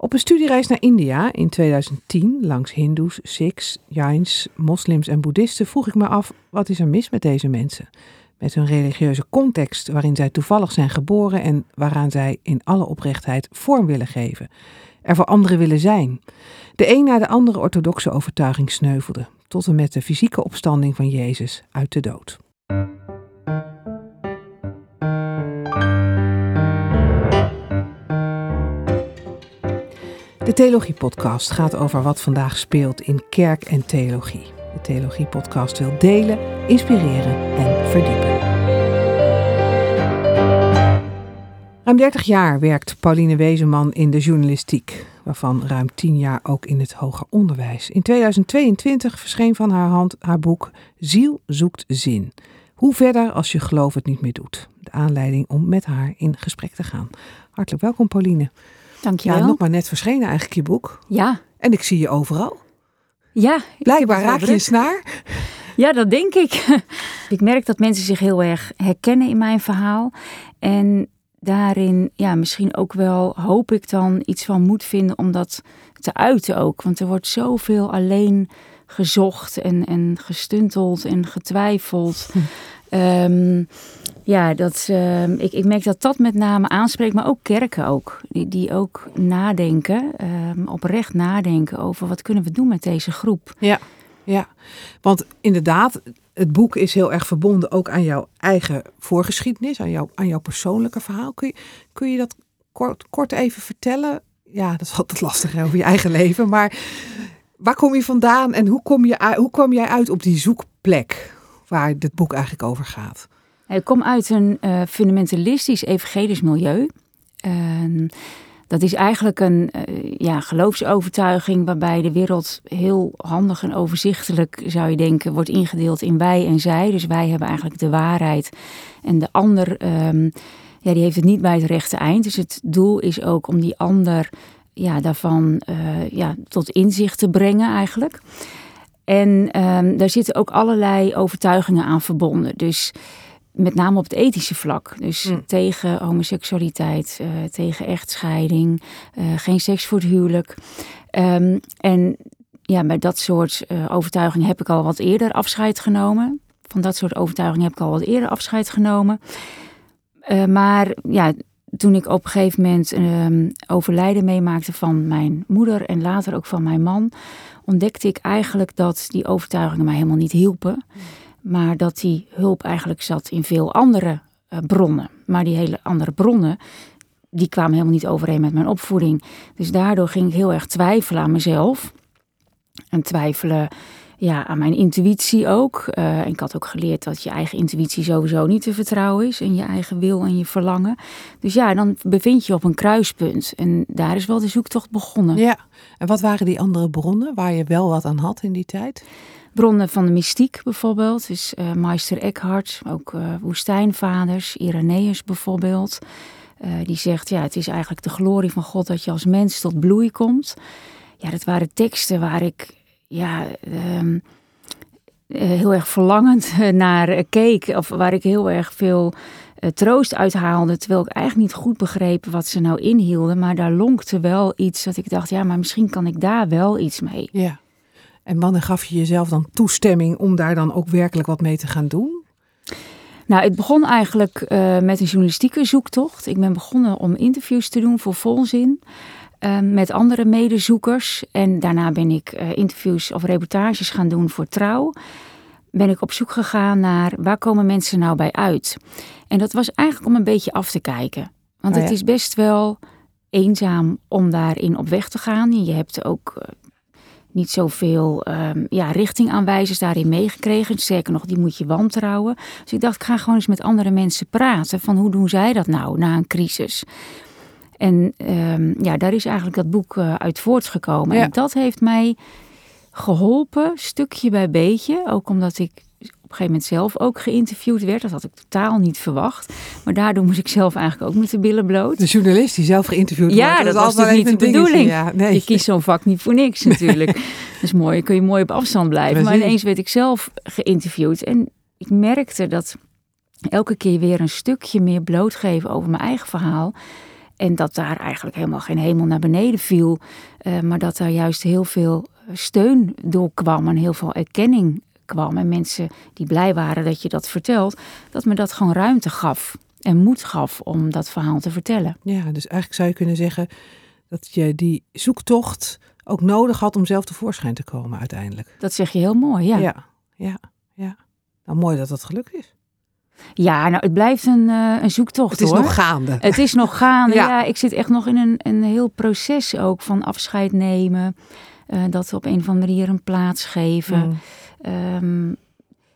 Op een studiereis naar India in 2010 langs Hindoes, Sikhs, Jains, moslims en boeddhisten vroeg ik me af wat is er mis met deze mensen? Met hun religieuze context waarin zij toevallig zijn geboren en waaraan zij in alle oprechtheid vorm willen geven. Er voor anderen willen zijn. De een na de andere orthodoxe overtuiging sneuvelde, tot en met de fysieke opstanding van Jezus uit de dood. De Theologie-podcast gaat over wat vandaag speelt in kerk en theologie. De Theologie-podcast wil delen, inspireren en verdiepen. Ruim 30 jaar werkt Pauline Wezenman in de journalistiek, waarvan ruim 10 jaar ook in het hoger onderwijs. In 2022 verscheen van haar hand haar boek Ziel zoekt zin. Hoe verder als je geloof het niet meer doet? De aanleiding om met haar in gesprek te gaan. Hartelijk welkom, Pauline. Dankjewel. Ja, nog maar net verschenen eigenlijk je boek. Ja. En ik zie je overal. Ja. Blijkbaar raak je een snaar. Ja, dat denk ik. ik merk dat mensen zich heel erg herkennen in mijn verhaal. En daarin, ja, misschien ook wel hoop ik dan iets van moed vinden om dat te uiten ook. Want er wordt zoveel alleen gezocht en, en gestunteld en getwijfeld. Hm. ja, dat, uh, ik, ik merk dat dat met name aanspreekt, maar ook kerken ook. Die, die ook nadenken, um, oprecht nadenken over wat kunnen we doen met deze groep. Ja, ja, want inderdaad, het boek is heel erg verbonden ook aan jouw eigen voorgeschiedenis, aan, jou, aan jouw persoonlijke verhaal. Kun je, kun je dat kort, kort even vertellen? Ja, dat is altijd lastig hè, over je eigen leven, maar waar kom je vandaan en hoe, kom je, hoe kwam jij uit op die zoekplek waar dit boek eigenlijk over gaat? Ik kom uit een uh, fundamentalistisch evangelisch milieu. Uh, dat is eigenlijk een uh, ja, geloofsovertuiging waarbij de wereld heel handig en overzichtelijk, zou je denken, wordt ingedeeld in wij en zij. Dus wij hebben eigenlijk de waarheid en de ander, um, ja, die heeft het niet bij het rechte eind. Dus het doel is ook om die ander ja, daarvan uh, ja, tot inzicht te brengen eigenlijk. En um, daar zitten ook allerlei overtuigingen aan verbonden. Dus met name op het ethische vlak. Dus mm. tegen homoseksualiteit, uh, tegen echtscheiding, uh, geen seks voor het huwelijk. Um, en ja, bij dat soort uh, overtuigingen heb ik al wat eerder afscheid genomen. Van dat soort overtuigingen heb ik al wat eerder afscheid genomen. maar ja, toen ik op een gegeven moment um, overlijden meemaakte van mijn moeder en later ook van mijn man, ontdekte ik eigenlijk dat die overtuigingen mij helemaal niet hielpen. Maar dat die hulp eigenlijk zat in veel andere uh, bronnen. Maar die hele andere bronnen, die kwamen helemaal niet overeen met mijn opvoeding. Dus daardoor ging ik heel erg twijfelen aan mezelf. En twijfelen ja, aan mijn intuïtie ook. Uh, ik had ook geleerd dat je eigen intuïtie sowieso niet te vertrouwen is. En je eigen wil en je verlangen. Dus ja, dan bevind je op een kruispunt. En daar is wel de zoektocht begonnen. Ja, en wat waren die andere bronnen waar je wel wat aan had in die tijd? bronnen van de mystiek bijvoorbeeld. Dus uh, Meister Eckhart, ook uh, woestijnvaders, Irenaeus bijvoorbeeld. Die zegt, ja, het is eigenlijk de glorie van God dat je als mens tot bloei komt. Ja, dat waren teksten waar ik ja, um, heel erg verlangend naar keek. Of waar ik heel erg veel troost uithaalde. Terwijl ik eigenlijk niet goed begreep wat ze nou inhielden. Maar daar lonkte wel iets dat ik dacht, ja, maar misschien kan ik daar wel iets mee. Ja. En wanneer gaf je jezelf dan toestemming om daar dan ook werkelijk wat mee te gaan doen? Nou, het begon eigenlijk uh, met een journalistieke zoektocht. Ik ben begonnen om interviews te doen voor Volzin. Uh, met andere medezoekers. En daarna ben ik uh, interviews of reportages gaan doen voor Trouw. Ben ik op zoek gegaan naar waar komen mensen nou bij uit. En dat was eigenlijk om een beetje af te kijken. Want oh ja. het is best wel eenzaam om daarin op weg te gaan. Je hebt ook niet zoveel um, ja, richtingaanwijzers daarin meegekregen. Sterker nog, die moet je wantrouwen. Dus ik dacht, ik ga gewoon eens met andere mensen praten. Van hoe doen zij dat nou na een crisis? En um, ja, daar is eigenlijk dat boek uh, uit voortgekomen. Ja. En dat heeft mij geholpen, stukje bij beetje. Ook omdat ik op een gegeven moment zelf ook geïnterviewd werd. Dat had ik totaal niet verwacht. Maar daardoor moest ik zelf eigenlijk ook met de billen bloot. De journalist die zelf geïnterviewd ja, wordt. dat, dat was natuurlijk niet de bedoeling. Ja, nee. Je kiest zo'n vak niet voor niks natuurlijk. Nee. Dat is mooi, kun je mooi op afstand blijven. Maar ineens werd ik zelf geïnterviewd. En ik merkte dat elke keer weer een stukje meer blootgeven over mijn eigen verhaal. En dat daar eigenlijk helemaal geen hemel naar beneden viel. Uh, maar dat daar juist heel veel steun door kwam en heel veel erkenning kwam. En mensen die blij waren dat je dat vertelt, dat me dat gewoon ruimte gaf en moed gaf om dat verhaal te vertellen. Ja, dus eigenlijk zou je kunnen zeggen dat je die zoektocht ook nodig had om zelf tevoorschijn te komen uiteindelijk. Dat zeg je heel mooi, ja. Ja, ja, ja. Nou, mooi dat dat gelukt is. Ja, nou, het blijft een, uh, een zoektocht. Het is hoor. nog gaande. Het is nog gaande. ja. ik zit echt nog in een, een heel proces ook van afscheid nemen. Uh, dat op een of andere manier een plaats geven. Mm. Um,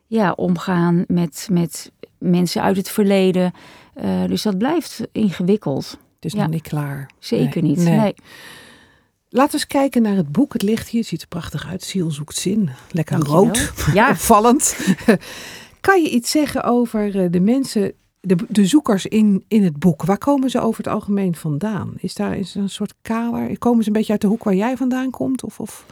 ja, omgaan met, met mensen uit het verleden. Uh, dus dat blijft ingewikkeld. Het is nog niet klaar. Zeker niet. Nee. nee. Laten we eens kijken naar het boek. Het ligt hier. Het ziet er prachtig uit. Ziel zoekt zin. Lekker rood. Ja. Opvallend. Kan je iets zeggen over de mensen, de, zoekers in, in het boek? Waar komen ze over het algemeen vandaan? Is daar is een soort kader? Komen ze een beetje uit de hoek waar jij vandaan komt? Of, of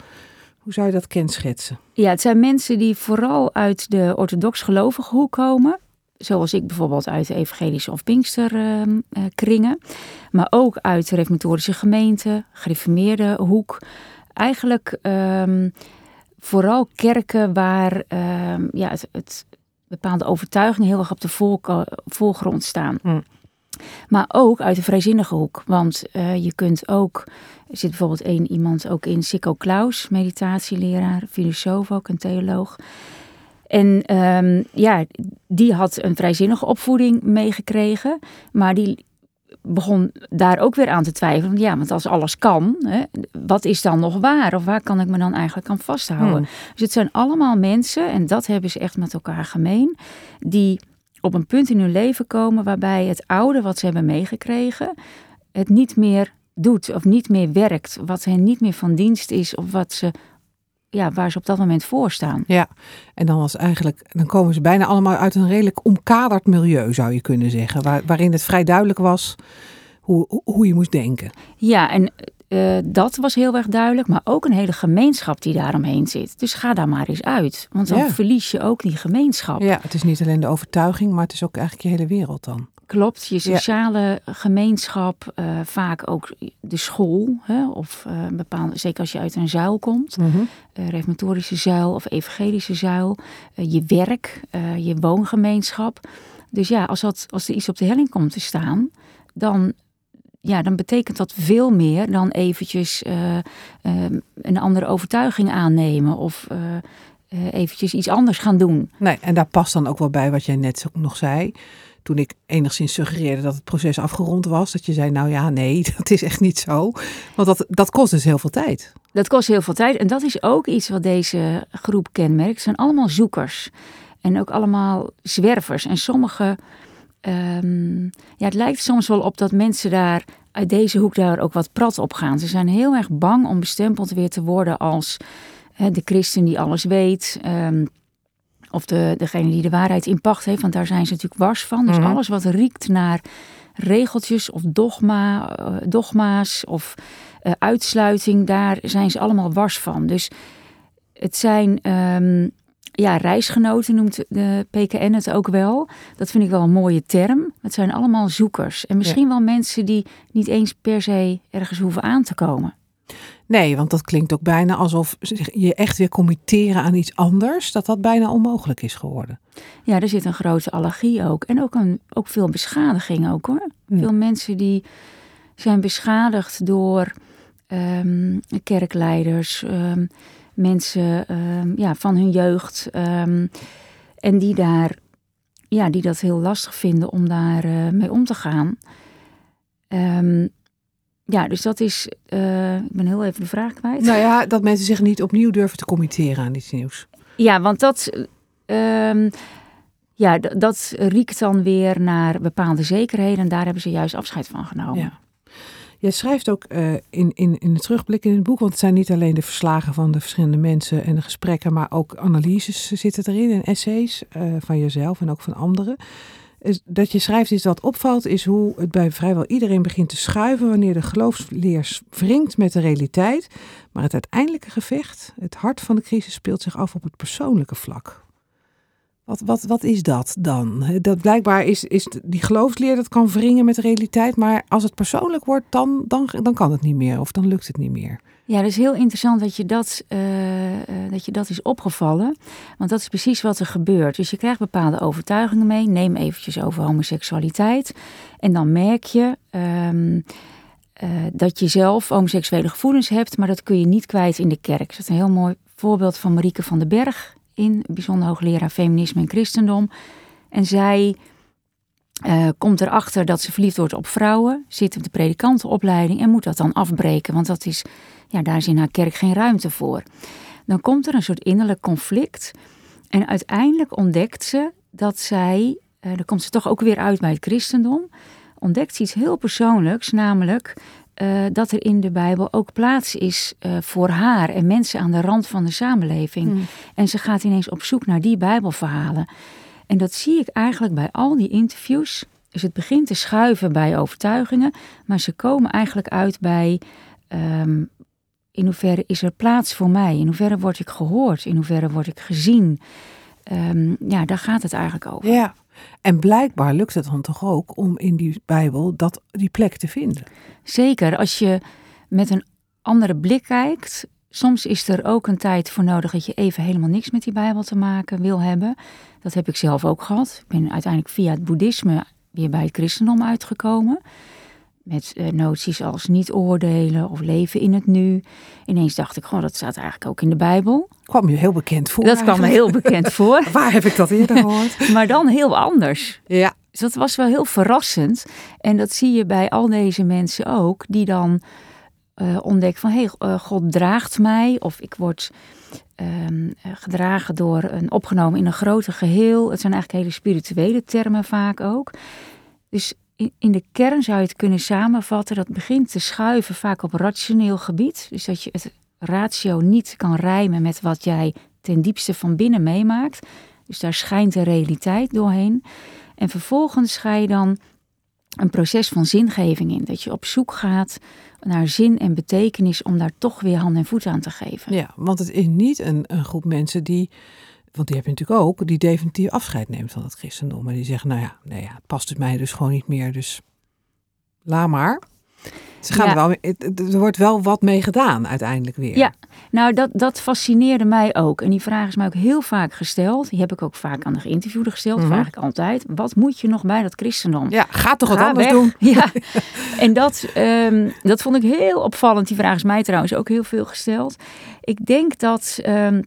hoe zou je dat kenschetsen? Ja, het zijn mensen die vooral uit de orthodox gelovige hoek komen. Zoals ik bijvoorbeeld uit de evangelische of pinksterkringen. Uh, uh, maar ook uit de reformatorische gemeente, gereformeerde hoek. Eigenlijk um, vooral kerken waar um, ja, het, bepaalde overtuigingen heel erg op de voorgrond staan. Hm. Maar ook uit de vrijzinnige hoek. Want uh, je kunt ook, er zit bijvoorbeeld één iemand ook in, Sikko Klaus, meditatieleraar, filosoof ook, een theoloog. En um, ja, die had een vrijzinnige opvoeding meegekregen, maar die begon daar ook weer aan te twijfelen. Ja, want als alles kan, hè, wat is dan nog waar? Of waar kan ik me dan eigenlijk aan vasthouden? Hmm. Dus het zijn allemaal mensen, en dat hebben ze echt met elkaar gemeen, die op een punt in hun leven komen waarbij het oude wat ze hebben meegekregen, het niet meer doet of niet meer werkt, wat hen niet meer van dienst is of wat ze ja, waar ze op dat moment voor staan. Ja, en dan was eigenlijk, dan komen ze bijna allemaal uit een redelijk omkaderd milieu, zou je kunnen zeggen, waar, waarin het vrij duidelijk was hoe, hoe je moest denken. Ja, en uh, dat was heel erg duidelijk, maar ook een hele gemeenschap die daaromheen zit. Dus ga daar maar eens uit, want dan verlies je ook die gemeenschap. Ja, het is niet alleen de overtuiging, maar het is ook eigenlijk je hele wereld dan. Klopt, je sociale ja. gemeenschap, uh, vaak ook de school, hè, of uh, bepaalde, zeker als je uit een zuil komt, mm -hmm. uh, reformatorische zuil of evangelische zuil, je werk, je woongemeenschap. Dus ja, als, dat, als er iets op de helling komt te staan, dan, ja, dan betekent dat veel meer dan eventjes een andere overtuiging aannemen of eventjes iets anders gaan doen. Nee, en daar past dan ook wel bij wat jij net nog zei toen ik enigszins suggereerde dat het proces afgerond was, dat je zei, nou ja, nee, dat is echt niet zo. Want dat, dat kost dus heel veel tijd. Dat kost heel veel tijd en dat is ook iets wat deze groep kenmerkt. Het zijn allemaal zoekers en ook allemaal zwervers. En sommige, um, ja, het lijkt soms wel op dat mensen daar uit deze hoek daar ook wat prat op gaan. Ze zijn heel erg bang om bestempeld weer te worden als de christen die alles weet. Um, of de, degene die de waarheid in pacht heeft, want daar zijn ze natuurlijk wars van. Dus mhm. alles wat riekt naar regeltjes of dogma, uh, dogma's of uh, uitsluiting, daar zijn ze allemaal wars van. Dus het zijn um, ja, reisgenoten, noemt de PKN het ook wel. Dat vind ik wel een mooie term. Het zijn allemaal zoekers. En misschien wel mensen die niet eens per se ergens hoeven aan te komen. Nee, want dat klinkt ook bijna alsof je echt weer committeren aan iets anders, dat dat bijna onmogelijk is geworden. Ja, er zit een grote allergie ook. En ook, een, ook veel beschadiging ook hoor. Veel mensen die zijn beschadigd door um, kerkleiders, um, mensen um, ja, van hun jeugd. en die daar, ja, die dat heel lastig vinden om daar uh, mee om te gaan. Ja, dus dat is. Uh, ik ben heel even de vraag kwijt. Nou ja, dat mensen zich niet opnieuw durven te committeren aan iets nieuws. Ja, want dat. Um, ja, dat riekt dan weer naar bepaalde zekerheden. En daar hebben ze juist afscheid van genomen. Ja. Je schrijft ook uh, in, in, in de terugblik in het boek, want het zijn niet alleen de verslagen van de verschillende mensen en de gesprekken, maar ook analyses zitten erin en essays uh, van jezelf en ook van anderen dat je schrijft iets wat opvalt, is hoe het bij vrijwel iedereen begint te schuiven wanneer de geloofsleer wringt met de realiteit. Maar het uiteindelijke gevecht, het hart van de crisis, speelt zich af op het persoonlijke vlak. Wat, wat, wat is dat dan? Dat blijkbaar is, is die geloofsleer dat kan wringen met de realiteit, maar als het persoonlijk wordt, dan, dan, dan kan het niet meer of dan lukt het niet meer. Ja, is heel interessant dat je dat, uh, dat je dat is opgevallen. Want dat is precies wat er gebeurt. Dus je krijgt bepaalde overtuigingen mee. Neem eventjes over homoseksualiteit. En dan merk je um, uh, dat je zelf homoseksuele gevoelens hebt, maar dat kun je niet kwijt in de kerk. Dat is een heel mooi voorbeeld van Marieke van den Berg in, bijzonder hoogleraar feminisme en christendom. En zij uh, komt erachter dat ze verliefd wordt op vrouwen, zit op de predikantenopleiding en moet dat dan afbreken, want dat is, ja, daar is in haar kerk geen ruimte voor. Dan komt er een soort innerlijk conflict en uiteindelijk ontdekt ze dat zij, dan komt ze toch ook weer uit bij het christendom, ontdekt ze iets heel persoonlijks, namelijk uh, dat er in de Bijbel ook plaats is uh, voor haar en mensen aan de rand van de samenleving. Hmm. En ze gaat ineens op zoek naar die Bijbelverhalen. En dat zie ik eigenlijk bij al die interviews. Dus het begint te schuiven bij overtuigingen, maar ze komen eigenlijk uit bij um, in hoeverre is er plaats voor mij? In hoeverre word ik gehoord? In hoeverre word ik gezien? Um, ja, daar gaat het eigenlijk over. Ja, en blijkbaar lukt het dan toch ook om in die Bijbel dat, die plek te vinden. Zeker, als je met een andere blik kijkt. Soms is er ook een tijd voor nodig dat je even helemaal niks met die Bijbel te maken wil hebben. Dat heb ik zelf ook gehad. Ik ben uiteindelijk via het boeddhisme weer bij het christendom uitgekomen. Met uh, noties als niet oordelen of leven in het nu. Ineens dacht ik, gewoon, dat staat eigenlijk ook in de Bijbel. Kwam je heel bekend voor? Dat kwam me heel bekend voor. Waar heb ik dat eerder gehoord? maar dan heel anders. Ja. Dus dat was wel heel verrassend. En dat zie je bij al deze mensen ook, die dan uh, ontdekken van, hé, hey, uh, God draagt mij. Of ik word um, gedragen door een opgenomen in een groter geheel. Het zijn eigenlijk hele spirituele termen vaak ook. Dus in de kern zou je het kunnen samenvatten. Dat begint te schuiven vaak op rationeel gebied. Dus dat je het ratio niet kan rijmen met wat jij ten diepste van binnen meemaakt. Dus daar schijnt de realiteit doorheen. En vervolgens ga je dan een proces van zingeving in. Dat je op zoek gaat naar zin en betekenis om daar toch weer hand en voet aan te geven. Ja, want het is niet een, een groep mensen die want die heb je natuurlijk ook, die definitief afscheid neemt van het christendom. En die zeggen, nou ja, nee, ja, het past het mij dus gewoon niet meer, dus laat maar. Ze gaan er, wel, er wordt wel wat mee gedaan uiteindelijk weer. Ja, nou dat, dat fascineerde mij ook. En die vraag is mij ook heel vaak gesteld. Die heb ik ook vaak aan de geïnterviewden gesteld. Mm -hmm. Vraag ik altijd. Wat moet je nog bij dat christendom? Ja, ga toch wat anders doen. Ja, en dat, um, dat vond ik heel opvallend. Die vraag is mij trouwens ook heel veel gesteld. Ik denk dat... Um,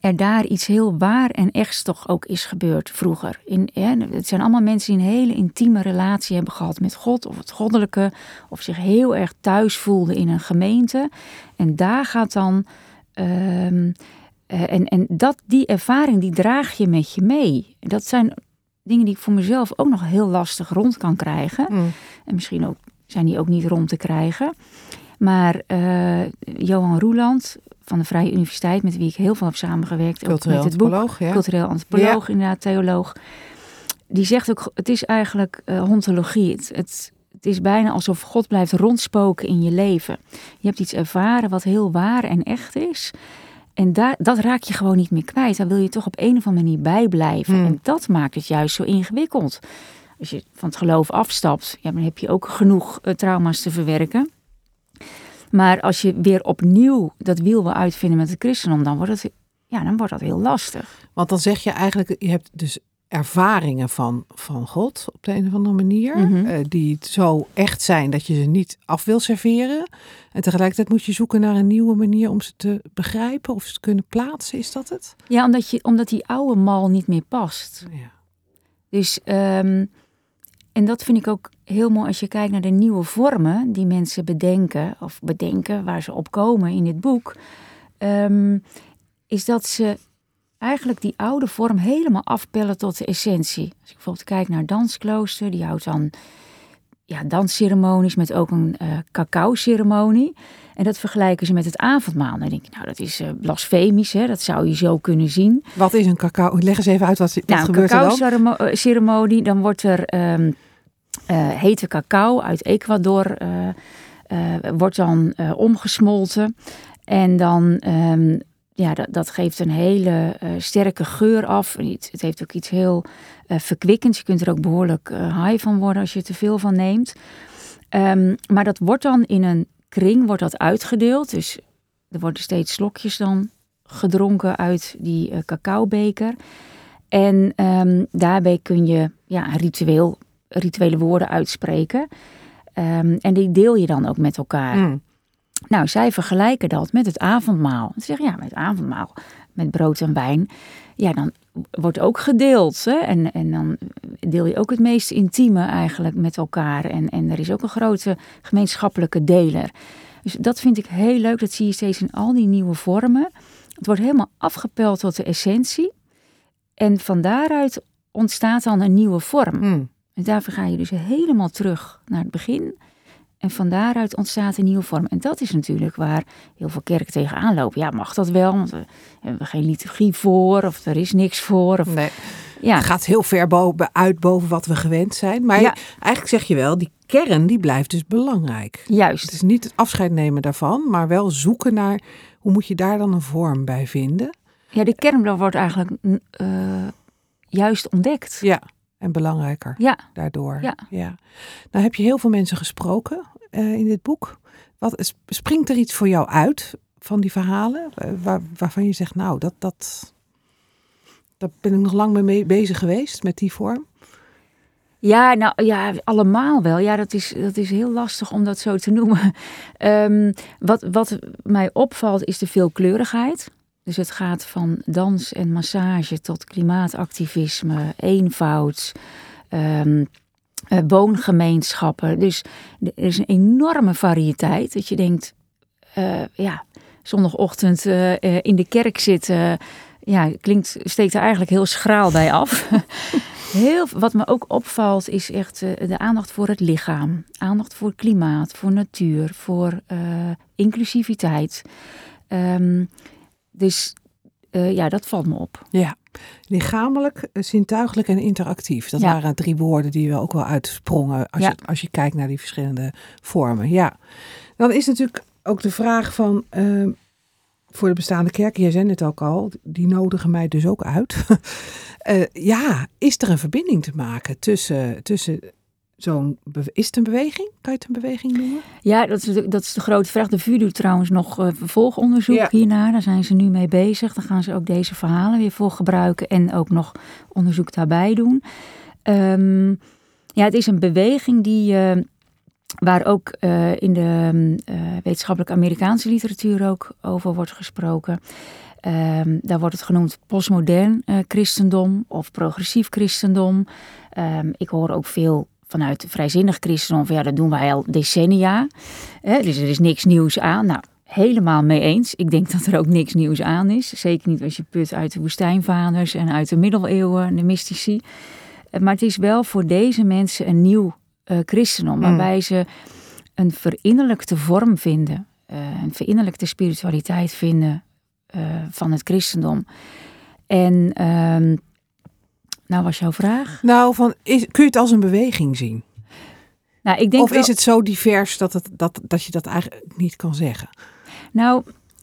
er daar iets heel waar en echts toch ook is gebeurd vroeger. In, ja, het zijn allemaal mensen die een hele intieme relatie hebben gehad met God of het goddelijke, of zich heel erg thuis voelden in een gemeente. En daar gaat dan. Um, uh, en en dat, die ervaring die draag je met je mee. Dat zijn dingen die ik voor mezelf ook nog heel lastig rond kan krijgen. Mm. En misschien ook, zijn die ook niet rond te krijgen. Maar uh, Johan Roeland, van de Vrije Universiteit, met wie ik heel veel heb samengewerkt. Cultureel ook met het boek, ja. Cultureel antropoloog, ja. inderdaad, theoloog. Die zegt ook, het is eigenlijk uh, hondologie. Het, het, het, is bijna alsof God blijft rondspoken in je leven. Je hebt iets ervaren wat heel waar en echt is. En daar, dat raak je gewoon niet meer kwijt. Daar wil je toch op een of andere manier bij blijven. Hmm. En dat maakt het juist zo ingewikkeld. Als je van het geloof afstapt, ja, dan heb je ook genoeg uh, trauma's te verwerken. Maar als je weer opnieuw dat wiel wil uitvinden met het christendom, dan wordt, het, ja, dan wordt dat heel lastig. Want dan zeg je eigenlijk, je hebt dus ervaringen van, van God op de een of andere manier, mm -hmm. uh, die zo echt zijn dat je ze niet af wil serveren. En tegelijkertijd moet je zoeken naar een nieuwe manier om ze te begrijpen of ze te kunnen plaatsen. Is dat het? Ja, omdat, je, omdat die oude mal niet meer past. Ja. Dus um, en dat vind ik ook heel mooi als je kijkt naar de nieuwe vormen die mensen bedenken, of bedenken waar ze op komen in dit boek. Um, is dat ze eigenlijk die oude vorm helemaal afpellen tot de essentie. Als ik bijvoorbeeld kijk naar Dansklooster, die houdt dan ja, dansceremonies met ook een uh, cacao-ceremonie. En dat vergelijken ze met het avondmaal. Dan denk ik, nou, dat is uh, blasfemisch, hè? dat zou je zo kunnen zien. Wat is een cacao? Leg eens even uit wat, wat nou, gebeurt er dan. Een ceremonie, dan wordt er um, uh, hete cacao uit Ecuador wordt dan omgesmolten. En dan um, ja, dat, dat geeft een hele sterke geur af. Het, heeft ook iets heel uh, verkwikkends. Je kunt er ook behoorlijk uh, high van worden als je te veel van neemt. Um, maar dat wordt dan in een kring wordt dat uitgedeeld. Dus er worden steeds slokjes dan gedronken uit die uh, cacaobeker. En um, daarbij kun je ja, ritueel, rituele woorden uitspreken. Um, en die deel je dan ook met elkaar. Mm. Nou, zij vergelijken dat met het avondmaal. Ze zeggen, ja, met het avondmaal, met brood en wijn, ja, dan wordt ook gedeeld. Hè? En, en dan deel je ook het meest intieme eigenlijk met elkaar. En, en er is ook een grote gemeenschappelijke deler. Dus dat vind ik heel leuk. Dat zie je steeds in al die nieuwe vormen. Het wordt helemaal afgepeld tot de essentie. En van daaruit ontstaat dan een nieuwe vorm. Mm. En daarvoor ga je dus helemaal terug naar het begin. En van daaruit ontstaat een nieuwe vorm. En dat is natuurlijk waar heel veel kerken tegenaan lopen. Ja, mag dat wel? Want we hebben geen liturgie voor, of er is niks voor. Of, nee. ja. Het gaat heel ver boven, uit boven wat we gewend zijn. Maar ja. eigenlijk zeg je wel, die kern die blijft dus belangrijk. Juist. Het is niet het afscheid nemen daarvan, maar wel zoeken naar hoe moet je daar dan een vorm bij vinden. Ja, de kern wordt eigenlijk uh, juist ontdekt. Ja, en belangrijker ja. daardoor. Ja. ja. Nou heb je heel veel mensen gesproken uh, in dit boek. Wat, springt er iets voor jou uit van die verhalen uh, waar, waarvan je zegt, nou, dat, dat, daar ben ik nog lang mee bezig geweest met die vorm? Ja, nou ja, allemaal wel. Ja, dat is, dat is heel lastig om dat zo te noemen. Um, wat, wat mij opvalt is de veelkleurigheid. Dus het gaat van dans en massage tot klimaatactivisme, eenvoud, um, uh, woongemeenschappen. Dus er is een enorme variëteit. Dat je denkt, uh, ja, zondagochtend uh, in de kerk zitten, ja, klinkt, steekt er eigenlijk heel schraal bij af. heel, wat me ook opvalt is echt de aandacht voor het lichaam. Aandacht voor klimaat, voor natuur, voor inclusiviteit. Um, dus uh, ja, dat valt me op. Ja, lichamelijk, zintuigelijk en interactief. Dat ja. waren drie woorden die wel ook wel uitsprongen als, Ja. je, als je kijkt naar die verschillende vormen. Ja, dan is natuurlijk ook de vraag van uh, voor de bestaande kerken, jij zei het ook al, die nodigen mij dus ook uit. uh, ja, is er een verbinding te maken tussen, tussen zo'n. Is het een beweging? Kan je het een beweging noemen? Ja, dat is de, dat is de grote vraag. De VU doet trouwens nog uh, vervolgonderzoek Ja. hiernaar. Daar zijn ze nu mee bezig. Dan gaan ze ook deze verhalen weer voor gebruiken en ook nog onderzoek daarbij doen. Ehm, ja, het is een beweging die. eh, waar ook eh, in de eh, wetenschappelijke Amerikaanse literatuur ook over wordt gesproken. Ehm, daar wordt het genoemd postmodern eh, christendom of progressief christendom. Ehm, ik hoor ook veel vanuit vrijzinnig christendom van ja, dat doen wij al decennia. Hè, dus er is niks nieuws aan. Nou, helemaal mee eens. Ik denk dat er ook niks nieuws aan is. Zeker niet als je put uit de woestijnvaders en uit de middeleeuwen en de mystici. Eh, Maar het is wel voor deze mensen een nieuw uh, christendom, Mm. waarbij ze een verinnerlijkte vorm vinden, uh, een verinnerlijkte spiritualiteit vinden uh, van het christendom. En um, nou was jouw vraag? Nou, van, is, kun je het als een beweging zien? Nou, ik denk of wel, is het zo divers dat, het, dat, dat je dat eigenlijk niet kan zeggen? Nou,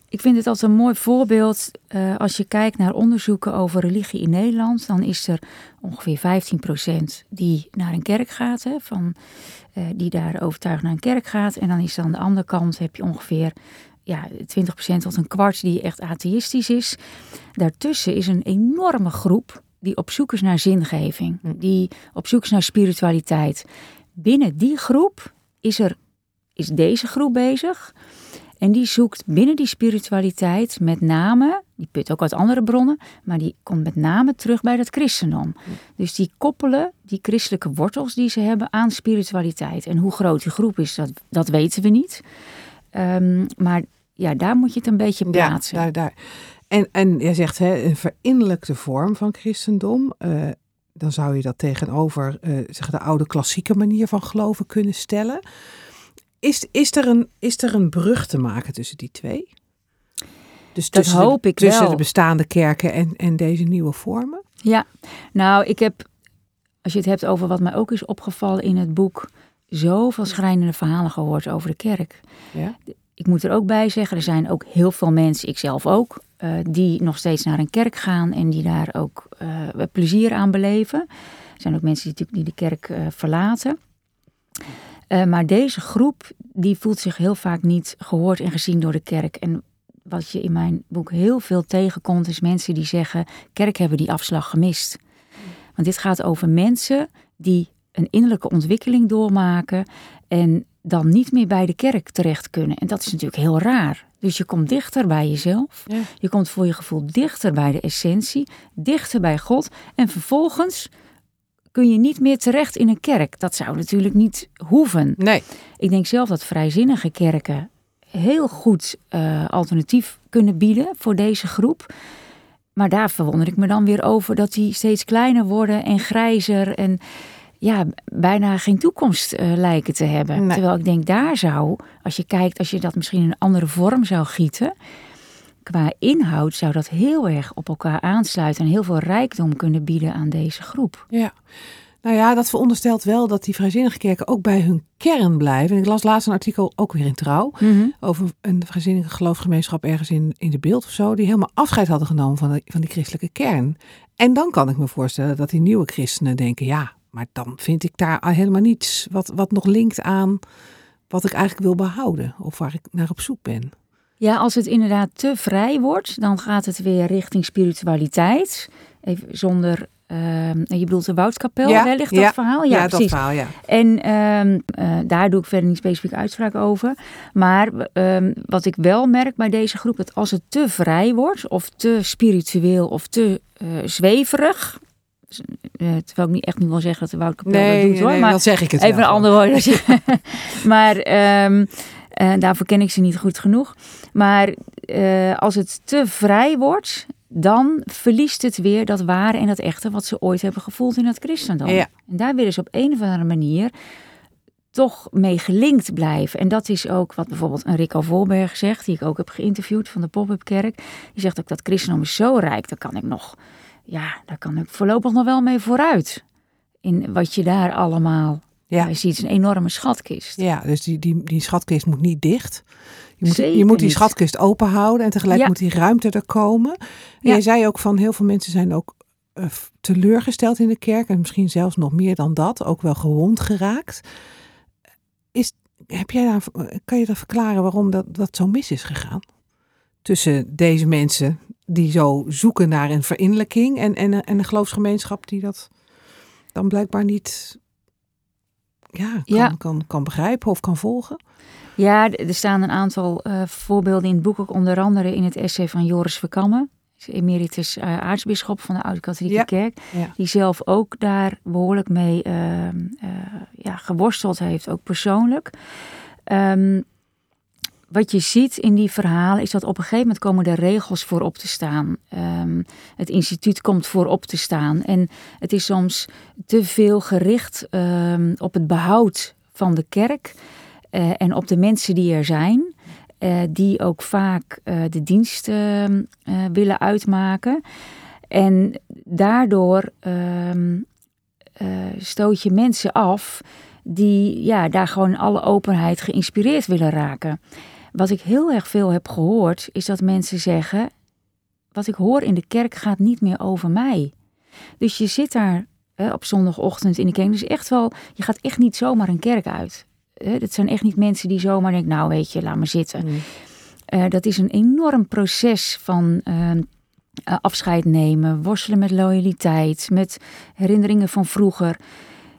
ik vind het altijd een mooi voorbeeld. Uh, als je kijkt naar onderzoeken over religie in Nederland, dan is er ongeveer 15% die naar een kerk gaat, hè, van, uh, die daar overtuigd naar een kerk gaat. En dan is er aan de andere kant heb je ongeveer ja, 20% tot een kwart die echt atheïstisch is. Daartussen is een enorme groep die op zoek is naar zingeving, die op zoek is naar spiritualiteit. Binnen die groep is, er, is deze groep bezig. En die zoekt binnen die spiritualiteit met name, die put ook uit andere bronnen, maar die komt met name terug bij dat christendom. Dus die koppelen die christelijke wortels die ze hebben aan spiritualiteit. En hoe groot die groep is, dat, dat weten we niet. Um, maar ja, daar moet je het een beetje plaatsen. Ja, daar, daar. En, en jij zegt hè, een verinnerlijkte vorm van christendom. Uh, dan zou je dat tegenover uh, zeg, de oude klassieke manier van geloven kunnen stellen. Is, is, er een, is er een brug te maken tussen die twee? Dus dat tussen hoop de, ik tussen wel. de bestaande kerken en, en deze nieuwe vormen? Ja, nou, ik heb, als je het hebt over wat mij ook is opgevallen in het boek, zoveel schrijnende verhalen gehoord over de kerk. Ja? Ik moet er ook bij zeggen, er zijn ook heel veel mensen, ik zelf ook, eh, die nog steeds naar een kerk gaan en die daar ook uh, plezier aan beleven. Er zijn ook mensen die, die de kerk uh, verlaten. maar deze groep die voelt zich heel vaak niet gehoord en gezien door de kerk. En wat je in mijn boek heel veel tegenkomt, is mensen die zeggen: kerk hebben die afslag gemist. Want dit gaat over mensen die een innerlijke ontwikkeling doormaken en dan niet meer bij de kerk terecht kunnen. En dat is natuurlijk heel raar. Dus je komt dichter bij jezelf. Ja. Je komt voor je gevoel dichter bij de essentie, dichter bij God. En vervolgens kun je niet meer terecht in een kerk. Dat zou natuurlijk niet hoeven. Nee. Ik denk zelf dat vrijzinnige kerken heel goed uh, alternatief kunnen bieden voor deze groep. Maar daar verwonder ik me dan weer over dat die steeds kleiner worden en grijzer en ja, bijna geen toekomst uh, lijken te hebben. Terwijl ik denk, daar zou, als je kijkt, als je dat misschien in een andere vorm zou gieten, qua inhoud zou dat heel erg op elkaar aansluiten en heel veel rijkdom kunnen bieden aan deze groep. Ja. Nou ja, dat veronderstelt wel dat die vrijzinnige kerken ook bij hun kern blijven. En ik las laatst een artikel, ook weer in Trouw, Mhm. over een vrijzinnige geloofsgemeenschap ergens in, in de beeld of zo, die helemaal afscheid hadden genomen van, de, van die christelijke kern. En dan kan ik me voorstellen dat die nieuwe christenen denken, ja, maar dan vind ik daar helemaal niets wat, wat nog linkt aan wat ik eigenlijk wil behouden of waar ik naar op zoek ben. Ja, als het inderdaad te vrij wordt, dan gaat het weer richting spiritualiteit. Even zonder Uh, je bedoelt de ja, ligt ja, dat verhaal? Ja, ja dat verhaal, ja. En uh, uh, daar doe ik verder niet specifiek uitspraak over. Maar ehm, wat ik wel merk bij deze groep, dat als het te vrij wordt, of te spiritueel, of te eh, zweverig... terwijl ik niet echt niet wil zeggen dat de Woudkapel nee, dat doet, hoor. Nee, maar dan zeg ik het Even wel. een ander woord. maar um, daarvoor ken ik ze niet goed genoeg. Maar als het te vrij wordt dan verliest het weer dat ware en dat echte wat ze ooit hebben gevoeld in het christendom. Ja. En daar willen ze op een of andere manier toch mee gelinkt blijven. En dat is ook wat bijvoorbeeld een Rico Volberg zegt, die ik ook heb geïnterviewd van de Pop-up Kerk. Die zegt ook dat christendom is zo rijk, daar kan ik nog, ja, daar kan ik voorlopig nog wel mee vooruit. In wat je daar allemaal ja. je ziet, een enorme schatkist. Ja, dus die, die, die schatkist moet niet dicht. Je moet, Zeker je moet die niet. schatkist open houden en tegelijk Ja. moet die ruimte er komen. En Ja. jij zei ook van heel veel mensen zijn ook eh, teleurgesteld in de kerk en misschien zelfs nog meer dan dat, ook wel gewond geraakt. Is, heb jij daar, kan je dat verklaren waarom dat, dat zo mis is gegaan? Tussen deze mensen die zo zoeken naar een verinnerlijking en, en, en een geloofsgemeenschap die dat dan blijkbaar niet ja, kan, Ja. Kan, kan begrijpen of kan volgen. Ja, er staan een aantal eh, voorbeelden in het boek, ook onder andere in het essay van Joris Verkammen, emeritus uh, aartsbisschop van de Oude Katholieke Ja. Kerk, Ja. die zelf ook daar behoorlijk mee eh, eh, ja, geworsteld heeft, ook persoonlijk. Ehm, wat je ziet in die verhalen is dat op een gegeven moment komen er regels voor op te staan. Ehm, het instituut komt voor op te staan. En het is soms te veel gericht ehm, op het behoud van de kerk eh, en op de mensen die er zijn. eh, die ook vaak eh, de dienst ehm, eh, willen uitmaken. En daardoor stoot je mensen af die ja, daar gewoon alle openheid geïnspireerd willen raken. Wat ik heel erg veel heb gehoord, is dat mensen zeggen: Wat ik hoor in de kerk gaat niet meer over mij. Dus je zit daar hè, op zondagochtend in de kerk. Dus echt wel, je gaat echt niet zomaar een kerk uit. Dat zijn echt niet mensen die zomaar denken: Nou, weet je, laat maar zitten. Mm. Eh, dat is een enorm proces van eh, eh, afscheid nemen, worstelen met loyaliteit, met herinneringen van vroeger.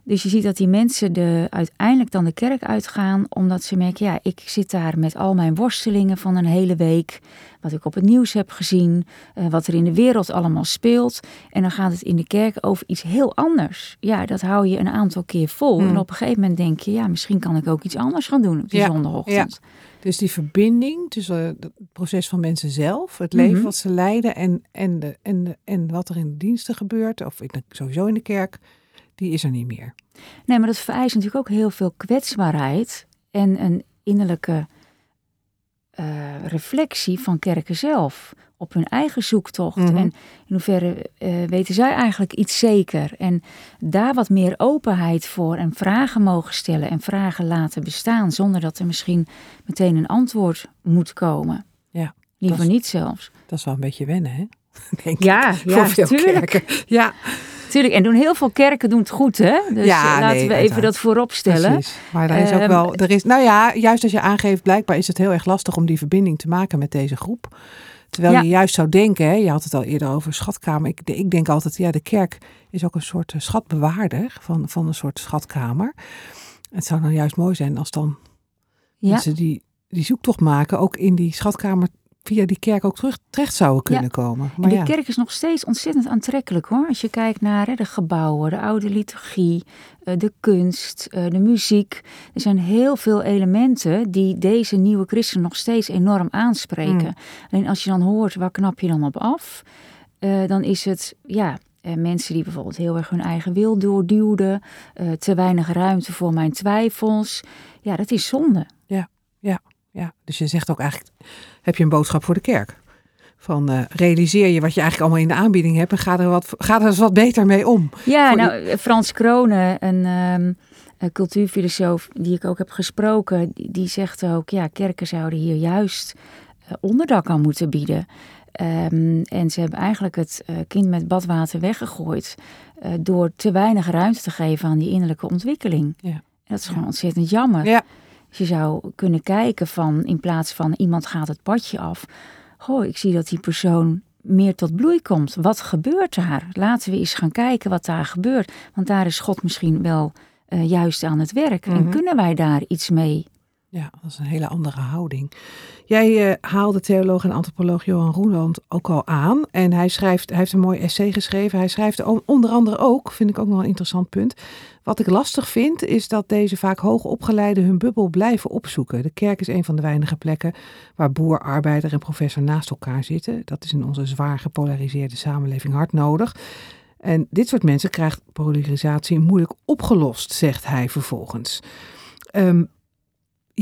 Dus je ziet dat die mensen de, uiteindelijk dan de kerk uitgaan, omdat ze merken, ja, ik zit daar met al mijn worstelingen van een hele week, wat ik op het nieuws heb gezien, eh, wat er in de wereld allemaal speelt. En dan gaat het in de kerk over iets heel anders. Ja, dat hou je een aantal keer vol. Hmm. En op een gegeven moment denk je, ja, misschien kan ik ook iets anders gaan doen op die Ja, zondagochtend. Dus die verbinding tussen eh, het proces van mensen zelf, het leven Mhm. wat ze leiden en, en, de, en, de, en wat er in de diensten gebeurt, of in de- sowieso in de kerk, die is er niet meer. Nee, maar dat vereist natuurlijk ook heel veel kwetsbaarheid en een innerlijke eh, reflectie van kerken zelf op hun eigen zoektocht. Mhm. En in hoeverre eh, weten zij eigenlijk iets zeker? En daar wat meer openheid voor en vragen mogen stellen en vragen laten bestaan, zonder dat er misschien meteen een antwoord moet komen. Ja. Liever is- niet zelfs. Dat is wel een beetje wennen, hè? Denk ik. Ja, Voor ja, veel tuurlijk. kerken. Ja, tuurlijk. En doen heel veel kerken doen het goed, hè? Dus Ja, eh, laten nee, we even dat voorop stellen. precies. Maar er is ook Ehm, wel, er is, nou ja, juist als je aangeeft, blijkbaar is het heel erg lastig om die verbinding te maken met deze groep. Terwijl Ja. je juist zou denken, hè, je had het al eerder over schatkamer. Ik, ik denk altijd, ja, de kerk is ook een soort eh, schatbewaarder van, van een soort schatkamer. Het zou dan juist mooi zijn als dan Ja, mensen die, die zoektocht maken, ook in die schatkamer via die kerk ook terug, terecht zouden kunnen komen. en Maar de ja, kerk is nog steeds ontzettend aantrekkelijk hoor. Als je kijkt naar hè, de gebouwen, de oude liturgie, eh, de kunst, eh, de muziek. Er zijn heel veel elementen die deze nieuwe christenen nog steeds enorm aanspreken. Mm. Alleen als je dan hoort, waar knap je dan op af? Eh, dan is het, ja, mensen die bijvoorbeeld heel erg hun eigen wil doorduwden. te weinig ruimte voor mijn twijfels. Ja, dat is zonde. ja, dus je zegt ook eigenlijk, heb je een boodschap voor de kerk? Van eh, realiseer je wat je eigenlijk allemaal in de aanbieding hebt en ga er, wat, ga er eens wat beter mee om. Ja, nou, Frans Kronen, een, ehm, een cultuurfilosoof die ik ook heb gesproken, die, die zegt ook, ja, kerken zouden hier juist eh, onderdak aan moeten bieden. Ehm, en ze hebben eigenlijk het eh, kind met badwater weggegooid door te weinig ruimte te geven aan die innerlijke ontwikkeling. Ja. En dat is gewoon ontzettend jammer. Ja, Dus je zou kunnen kijken van, in plaats van iemand gaat het padje af. Goh, ik zie dat die persoon meer tot bloei komt. Wat gebeurt daar? Laten we eens gaan kijken wat daar gebeurt. Want daar is God misschien wel eh, juist aan het werk. En Mhm. kunnen wij daar iets mee? Ja, dat is een hele andere houding. Jij eh, haalde theoloog en antropoloog Johan Roeland ook al aan. En hij, schrijft, hij heeft een mooi essay geschreven. Hij schrijft onder andere ook, vind ik ook nog een interessant punt. Wat ik lastig vind, is dat deze vaak hoogopgeleiden hun bubbel blijven opzoeken. De kerk is een van de weinige plekken waar boer, arbeider en professor naast elkaar zitten. Dat is in onze zwaar gepolariseerde samenleving hard nodig. En dit soort mensen krijgt polarisatie moeilijk opgelost, zegt hij vervolgens. Ehm,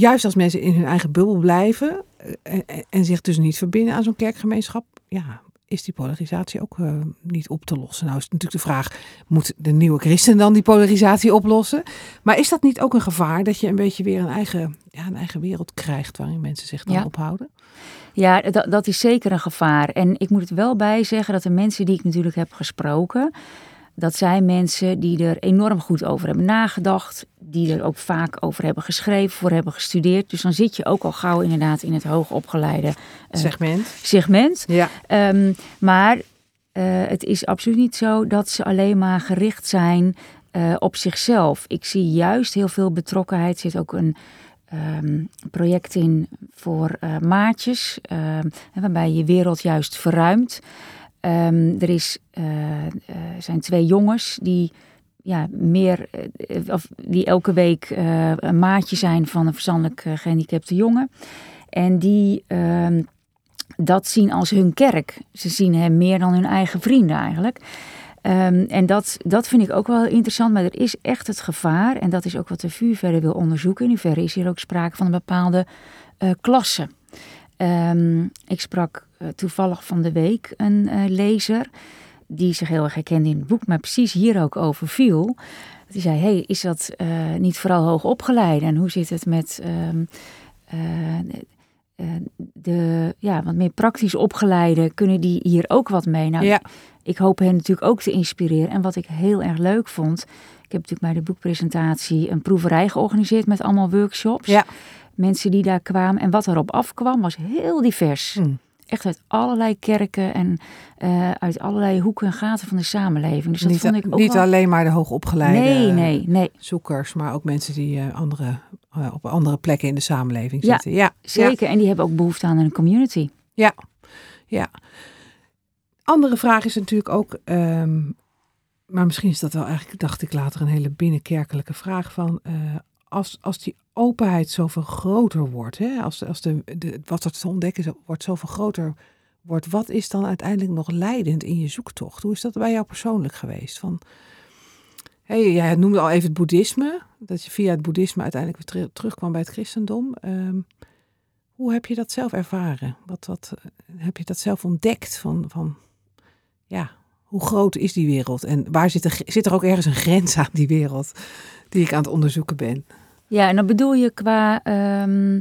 juist als mensen in hun eigen bubbel blijven eh, en, en- en zich dus niet verbinden aan zo'n kerkgemeenschap, ja, is die polarisatie ook eh, niet op te lossen. Nou is het natuurlijk de vraag, moet de nieuwe christen dan die polarisatie oplossen? Maar is dat niet ook een gevaar dat je een beetje weer een eigen, ja, een eigen wereld krijgt waarin mensen zich dan Ja. ophouden? Ja, dat, dat is zeker een gevaar. En ik moet het wel bij zeggen dat de mensen die ik natuurlijk heb gesproken, dat zijn mensen die er enorm goed over hebben nagedacht, die er ook vaak over hebben geschreven, voor hebben gestudeerd. Dus dan zit je ook al gauw inderdaad in het hoogopgeleide eh, Segment. segment. Ja. Ehm, maar eh, het is absoluut niet zo dat ze alleen maar gericht zijn eh, op zichzelf. Ik zie juist heel veel betrokkenheid. Er zit ook een ehm, project in voor maatjes, ehm, waarbij je wereld juist verruimt. Ehm, er is, eh, eh, zijn twee jongens die ja, meer, eh, of die elke week een maatje zijn van een verstandelijk eh, gehandicapte jongen. En die ehm, dat zien als hun kerk. Ze zien hem meer dan hun eigen vrienden eigenlijk. Ehm, en dat, dat vind ik ook wel interessant, maar er is echt het gevaar, en dat is ook wat de VU verder wil onderzoeken. In hoeverre is hier ook sprake van een bepaalde eh, klasse. Ik sprak toevallig van de week een eh, lezer die zich heel erg herkende in het boek, maar precies hier ook over viel. Die zei, hey, is dat eh, niet vooral hoog opgeleid? En hoe zit het met ehm, eh, eh, de ja, wat meer praktisch opgeleide? Kunnen die hier ook wat mee? Nou, ja. ik hoop hen natuurlijk ook te inspireren. En wat ik heel erg leuk vond, ik heb natuurlijk bij de boekpresentatie een proeverij georganiseerd met allemaal workshops. Ja. Mensen die daar kwamen. En wat erop afkwam was heel divers. Hm. Echt uit allerlei kerken en eh, uit allerlei hoeken en gaten van de samenleving. Dus dat niet vond ik ook niet wel... alleen maar de hoogopgeleide Nee, nee, nee. zoekers, maar ook mensen die eh, andere, eh, op andere plekken in de samenleving Ja, zitten. Ja, ja. Zeker. En die hebben ook behoefte aan een community. Ja, ja. Andere vraag is natuurlijk ook, ehm, maar misschien is dat wel eigenlijk, dacht ik later, een hele binnenkerkelijke vraag van, als, als die openheid zoveel groter wordt, hè, als, als de, de, wat er te ontdekken wordt zoveel groter wordt, wat is dan uiteindelijk nog leidend in je zoektocht? Hoe is dat bij jou persoonlijk geweest? Van, hey, jij noemde al even het boeddhisme, dat je via het boeddhisme uiteindelijk weer ter- terugkwam bij het christendom. Ehm, hoe heb je dat zelf ervaren? Wat, wat eh, heb je dat zelf ontdekt? Van, van ja, hoe groot is die wereld? En waar zit er, zit er ook ergens een grens aan die wereld die ik aan het onderzoeken ben? Ja, en dan bedoel je qua ehm,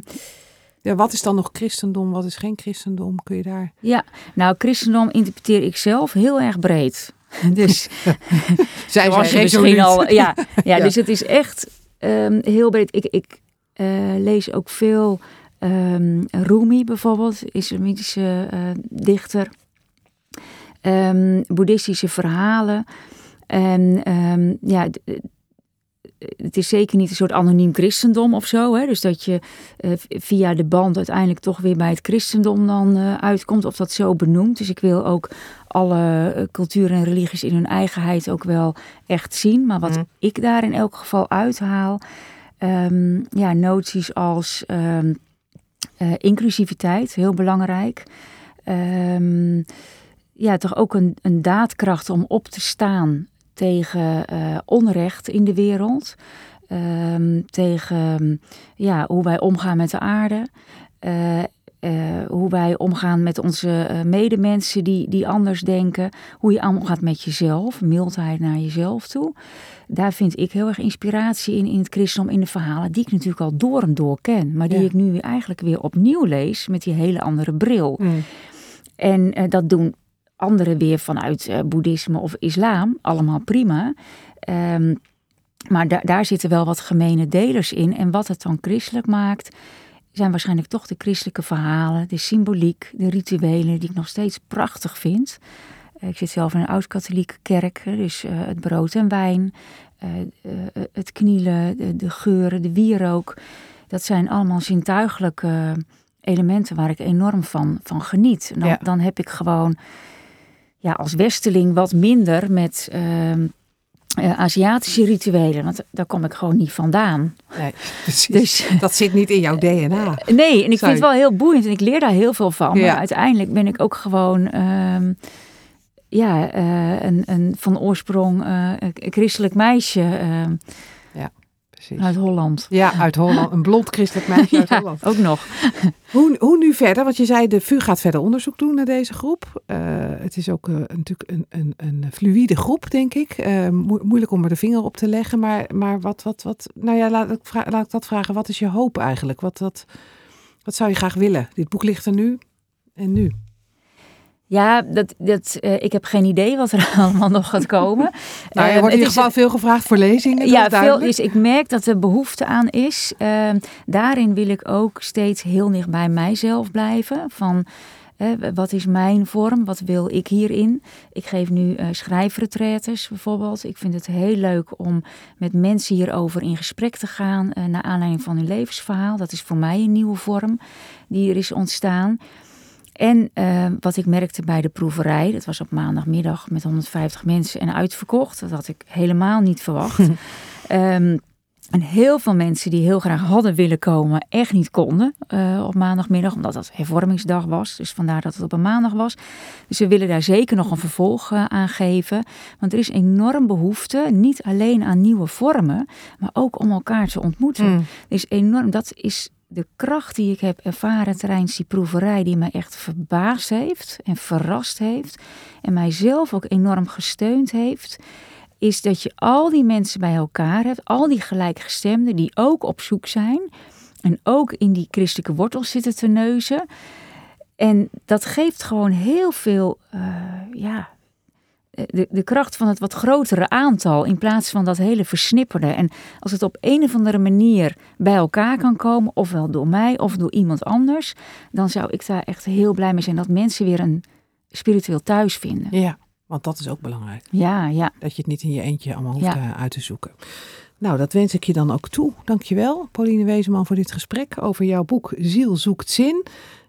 Ja, wat is dan nog christendom? Wat is geen christendom? Kun je daar... Ja, nou, christendom interpreteer ik zelf heel erg breed. Dus Zij was je misschien al. Ja, ja, dus het is echt ehm, heel breed. Ik, ik eh, lees ook veel um, Rumi bijvoorbeeld, islamitische uh, dichter. Um, boeddhistische verhalen. En um, ja, het is zeker niet een soort anoniem christendom of zo. Hè? Dus dat je uh, via de band uiteindelijk toch weer bij het christendom dan uh, uitkomt. Of dat zo benoemt. Dus ik wil ook alle uh, culturen en religies in hun eigenheid ook wel echt zien. Maar wat mm. ik daar in elk geval uithaal. Um, ja, noties als um, inclusiviteit, heel belangrijk. Um, ja, toch ook een, een daadkracht om op te staan tegen uh, onrecht in de wereld. Um, tegen ja, hoe wij omgaan met de aarde. Uh, uh, hoe wij omgaan met onze medemensen die, die anders denken. Hoe je omgaat met jezelf. Mildheid naar jezelf toe. Daar vind ik heel erg inspiratie in, in het christendom, in de verhalen. Die ik natuurlijk al door en door ken. Maar die ja. ik nu eigenlijk weer opnieuw lees met die hele andere bril. Mm. En dat doen anderen weer vanuit uh, boeddhisme of islam. Allemaal prima. Um, maar da daar zitten wel wat gemene delers in. En wat het dan christelijk maakt, zijn waarschijnlijk toch de christelijke verhalen, de symboliek, de rituelen, die ik nog steeds prachtig vind. Uh, ik zit zelf in een oud-katholieke kerk, dus uh, het brood en wijn, het knielen, de, de, geuren, de wierook. Dat zijn allemaal zintuigelijke elementen waar ik enorm van, van geniet. Dan, ja. dan heb ik gewoon ja, als westeling wat minder met uh, uh, Aziatische rituelen. Want daar kom ik gewoon niet vandaan. Nee. Dus, dat zit niet in jouw DNA. nee, en ik vind het wel heel boeiend en ik leer daar heel veel van. Ja. Maar uiteindelijk ben ik ook gewoon... Uh, ja, uh, een, een van oorsprong christelijk meisje. Ehm, ja, precies. Uit Holland. Ja, uit Holland. Een blond christelijk meisje uit ja, Holland. Ook nog. Hoe, hoe nu verder? Want je zei, de VU gaat verder onderzoek doen naar deze groep. Uh, het is ook uh, natuurlijk een, een, een fluïde groep, denk ik. Uh, mo moeilijk om er de vinger op te leggen. Maar, maar wat, wat, wat, nou ja, laat ik, laat ik dat vragen. Wat is je hoop eigenlijk? Wat, wat, wat zou je graag willen? Dit boek ligt er nu en nu. Ja, dat, dat, uh, ik heb geen idee wat er allemaal nog gaat komen. nou, er wordt in ieder geval veel gevraagd voor lezingen. Ja, veel is. Ik merk dat er behoefte aan is. Uh, daarin wil ik ook steeds heel dicht bij mijzelf blijven. Van uh, wat is mijn vorm? Wat wil ik hierin? Ik geef nu uh, schrijfretretes bijvoorbeeld. Ik vind het heel leuk om met mensen hierover in gesprek te gaan. Uh, naar aanleiding van hun levensverhaal. Dat is voor mij een nieuwe vorm die er is ontstaan. En uh, wat ik merkte bij de proeverij, dat was op maandagmiddag met 150 mensen en uitverkocht. Dat had ik helemaal niet verwacht. um, en heel veel mensen die heel graag hadden willen komen, echt niet konden uh, op maandagmiddag, omdat dat hervormingsdag was. Dus vandaar dat het op een maandag was. Dus we willen daar zeker nog een vervolg uh, aan geven. Want er is enorm behoefte, niet alleen aan nieuwe vormen, maar ook om elkaar te ontmoeten. Mm. Er is enorm, dat is de kracht die ik heb ervaren tijdens die proeverij, die mij echt verbaasd heeft en verrast heeft en mijzelf ook enorm gesteund heeft, is dat je al die mensen bij elkaar hebt, al die gelijkgestemden die ook op zoek zijn en ook in die christelijke wortels zitten te neuzen. En dat geeft gewoon heel veel, uh, ja, de, de kracht van het wat grotere aantal in plaats van dat hele versnipperde. En als het op een of andere manier bij elkaar kan komen, ofwel door mij of door iemand anders, dan zou ik daar echt heel blij mee zijn dat mensen weer een spiritueel thuis vinden. Ja, want dat is ook belangrijk. Ja, ja. Dat je het niet in je eentje allemaal hoeft ja. uit te zoeken. Nou, dat wens ik je dan ook toe. Dankjewel, Pauline Wezenman, voor dit gesprek over jouw boek Ziel zoekt zin.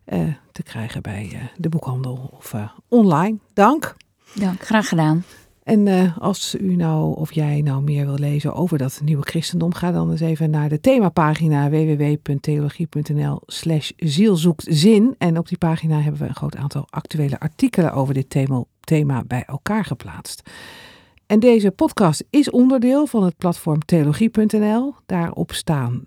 Uh, te krijgen bij uh, de boekhandel of uh, online. Dank. Ja, graag gedaan. En uh, als u nou of jij nou meer wil lezen over dat nieuwe christendom, ga dan eens even naar de themapagina www.theologie.nl slash zielzoektzin. En op die pagina hebben we een groot aantal actuele artikelen over dit thema, thema bij elkaar geplaatst. En deze podcast is onderdeel van het platform theologie.nl. Daarop staan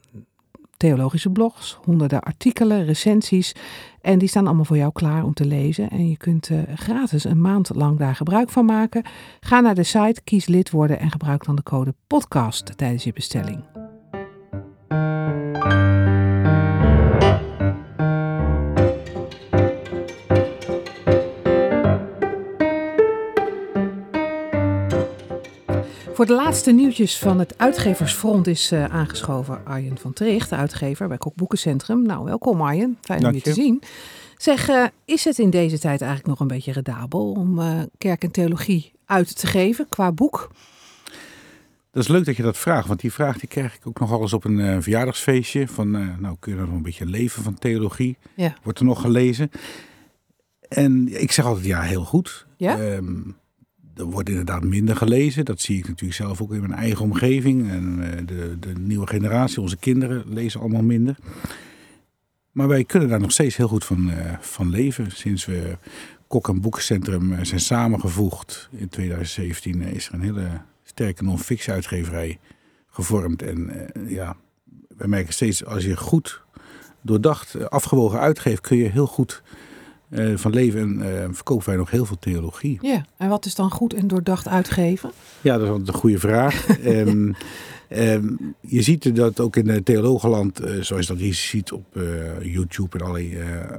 theologische blogs, honderden artikelen, recensies. En die staan allemaal voor jou klaar om te lezen. En je kunt uh, gratis een maand lang daar gebruik van maken. Ga naar de site, kies lid worden en gebruik dan de code podcast tijdens je bestelling. Voor de laatste nieuwtjes van het uitgeversfront is uh, aangeschoven Arjen van Tricht, de uitgever bij Kokboekencentrum. Nou, welkom Arjen. Fijn om je te zien. Zeg, uh, is het in deze tijd eigenlijk nog een beetje redabel om uh, kerk en theologie uit te geven qua boek? Dat is leuk dat je dat vraagt, want die vraag die krijg ik ook nog eens op een uh, verjaardagsfeestje. Van, nou, kun je nog een beetje leven van theologie? Ja. Wordt er nog gelezen? En ik zeg altijd ja, heel goed. Ja? Um, er wordt inderdaad minder gelezen. Dat zie ik natuurlijk zelf ook in mijn eigen omgeving. En uh, de, de nieuwe generatie, onze kinderen, lezen allemaal minder. Maar wij kunnen daar nog steeds heel goed van, uh, van leven. Sinds we Kok en Boekencentrum zijn samengevoegd in 2017 is er een hele sterke non-fictie uitgeverij gevormd. En ja, we merken steeds als je goed doordacht, afgewogen uitgeeft, kun je heel goed uh, van leven en uh, verkopen wij nog heel veel theologie. Ja, en wat is dan goed en doordacht uitgeven? Ja, dat is een goede vraag. um, um, je ziet dat ook in het theologenland, uh, zoals dat je ziet op YouTube en allerlei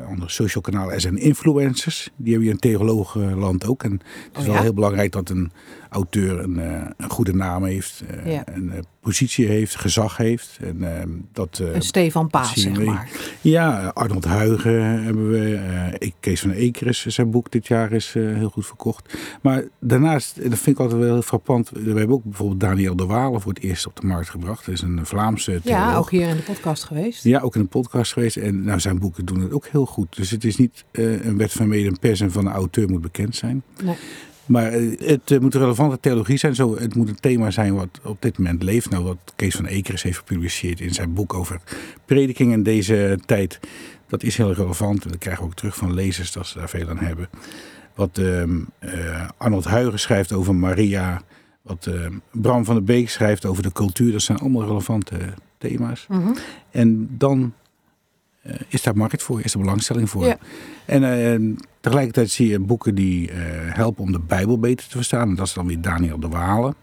andere social kanalen, er zijn influencers. Die hebben je in theologenland ook. En het is Oh, wel heel belangrijk dat een auteur een, een goede naam heeft, Ja. een positie heeft, gezag heeft. En, ehm, dat, Een Stefan Paas, zeg maar. ja, Arnold Huigen hebben we. eh, Kees van Ekeris, zijn boek dit jaar is eh, heel goed verkocht. Maar daarnaast, en dat vind ik altijd wel heel frappant. We hebben ook bijvoorbeeld Daniel de Walen voor het eerst op de markt gebracht. Dat is een Vlaamse theoloog. Ja, ook hier in de podcast geweest. Ja, ook in een podcast geweest. En nou, zijn boeken doen het ook heel goed. Dus het is niet eh, een wet van mede en pers en van de auteur moet bekend zijn. Nee. Maar eh, het eh, moet relevante theologie zijn. Zo, het moet een thema zijn wat op dit moment leeft. Nou, wat Kees van Ekeris heeft gepubliceerd in zijn boek over prediking in deze tijd. Dat is heel relevant. En dat krijgen we ook terug van lezers dat ze daar veel aan hebben. Wat ehm, eh, Arnold Huigen schrijft over Maria. Wat ehm, Bram van der Beek schrijft over de cultuur. Dat zijn allemaal relevante thema's. Mhm. En dan is daar markt voor, is er belangstelling voor. Ja. En eh, tegelijkertijd zie je boeken die eh, helpen om de Bijbel beter te verstaan. En dat is dan weer Daniel de Walen.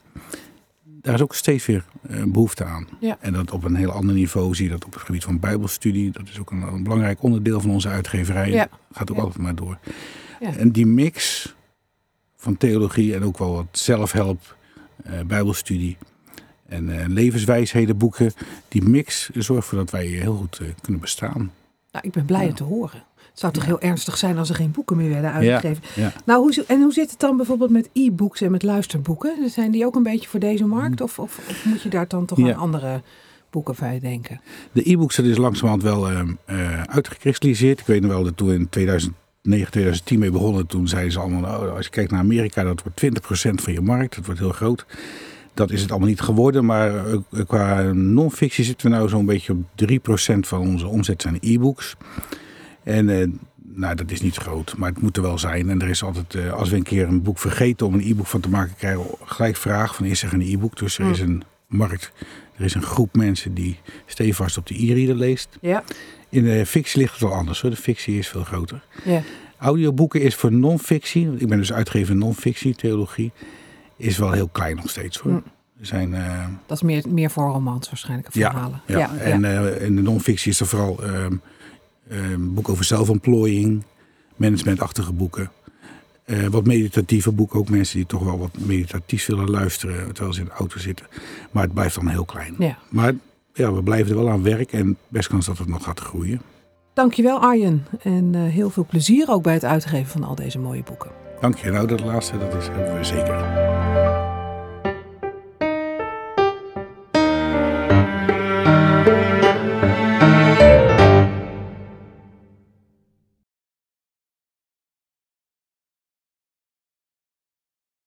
Daar is ook steeds weer eh, behoefte aan. Ja. En dat op een heel ander niveau zie je dat op het gebied van bijbelstudie. Dat is ook een, een belangrijk onderdeel van onze uitgeverij. Ja. Gaat ook Ja. altijd maar door. En die mix van theologie en ook wel wat zelfhelp, eh, bijbelstudie en eh, levenswijsheden boeken. Die mix zorgt ervoor dat wij heel goed eh, kunnen bestaan. Nou, ik ben blij Ja. het te horen. Het zou toch heel ernstig zijn als er geen boeken meer werden uitgegeven. Ja. Nou, hoe, en hoe zit het dan bijvoorbeeld met e-books en met luisterboeken? Zijn die ook een beetje voor deze markt? Of, of, of moet je daar dan toch Mm. Aan andere boeken bij denken? De e-books dat is langzamerhand wel eh, eh, uitgekristalliseerd. Ik weet nog wel dat toen in 2009, 2010 mee begonnen. Toen zeiden ze allemaal, nou, als je kijkt naar Amerika, dat wordt 20% van je markt. Dat wordt heel groot. Dat is het allemaal niet geworden. Maar eh, qua non-fictie zitten we nou zo'n beetje op 3% van onze omzet zijn e-books. En eh, nou, dat is niet groot, maar het moet er wel zijn. En er is altijd, eh, als we een keer een boek vergeten om een e-book van te maken, krijgen we gelijk vraag van is er een e-book? Dus er Hmm. is een markt, er is een groep mensen die stevast op de e-reader leest. Ja, In de fictie ligt het wel anders hoor. De fictie is veel groter. ja. Audioboeken is voor non-fictie, ik ben dus uitgever non-fictie, theologie, is wel heel klein nog steeds hoor. Mm. Zijn, eh, Dat is meer, meer voor romans waarschijnlijk, of ja, verhalen. ja, en eh, in de non-fictie is er vooral ehm ehm, boeken over zelfontplooiing, managementachtige boeken. Eh, wat meditatieve boeken, ook mensen die toch wel wat meditatief willen luisteren terwijl ze in de auto zitten. Maar het blijft dan heel klein. ja. Maar ja, we blijven er wel aan werk en best kans dat het nog gaat groeien. Dankjewel Arjen. En heel veel plezier ook bij het uitgeven van al deze mooie boeken. Dank je. Nou, dat laatste, dat is, hebben we zeker.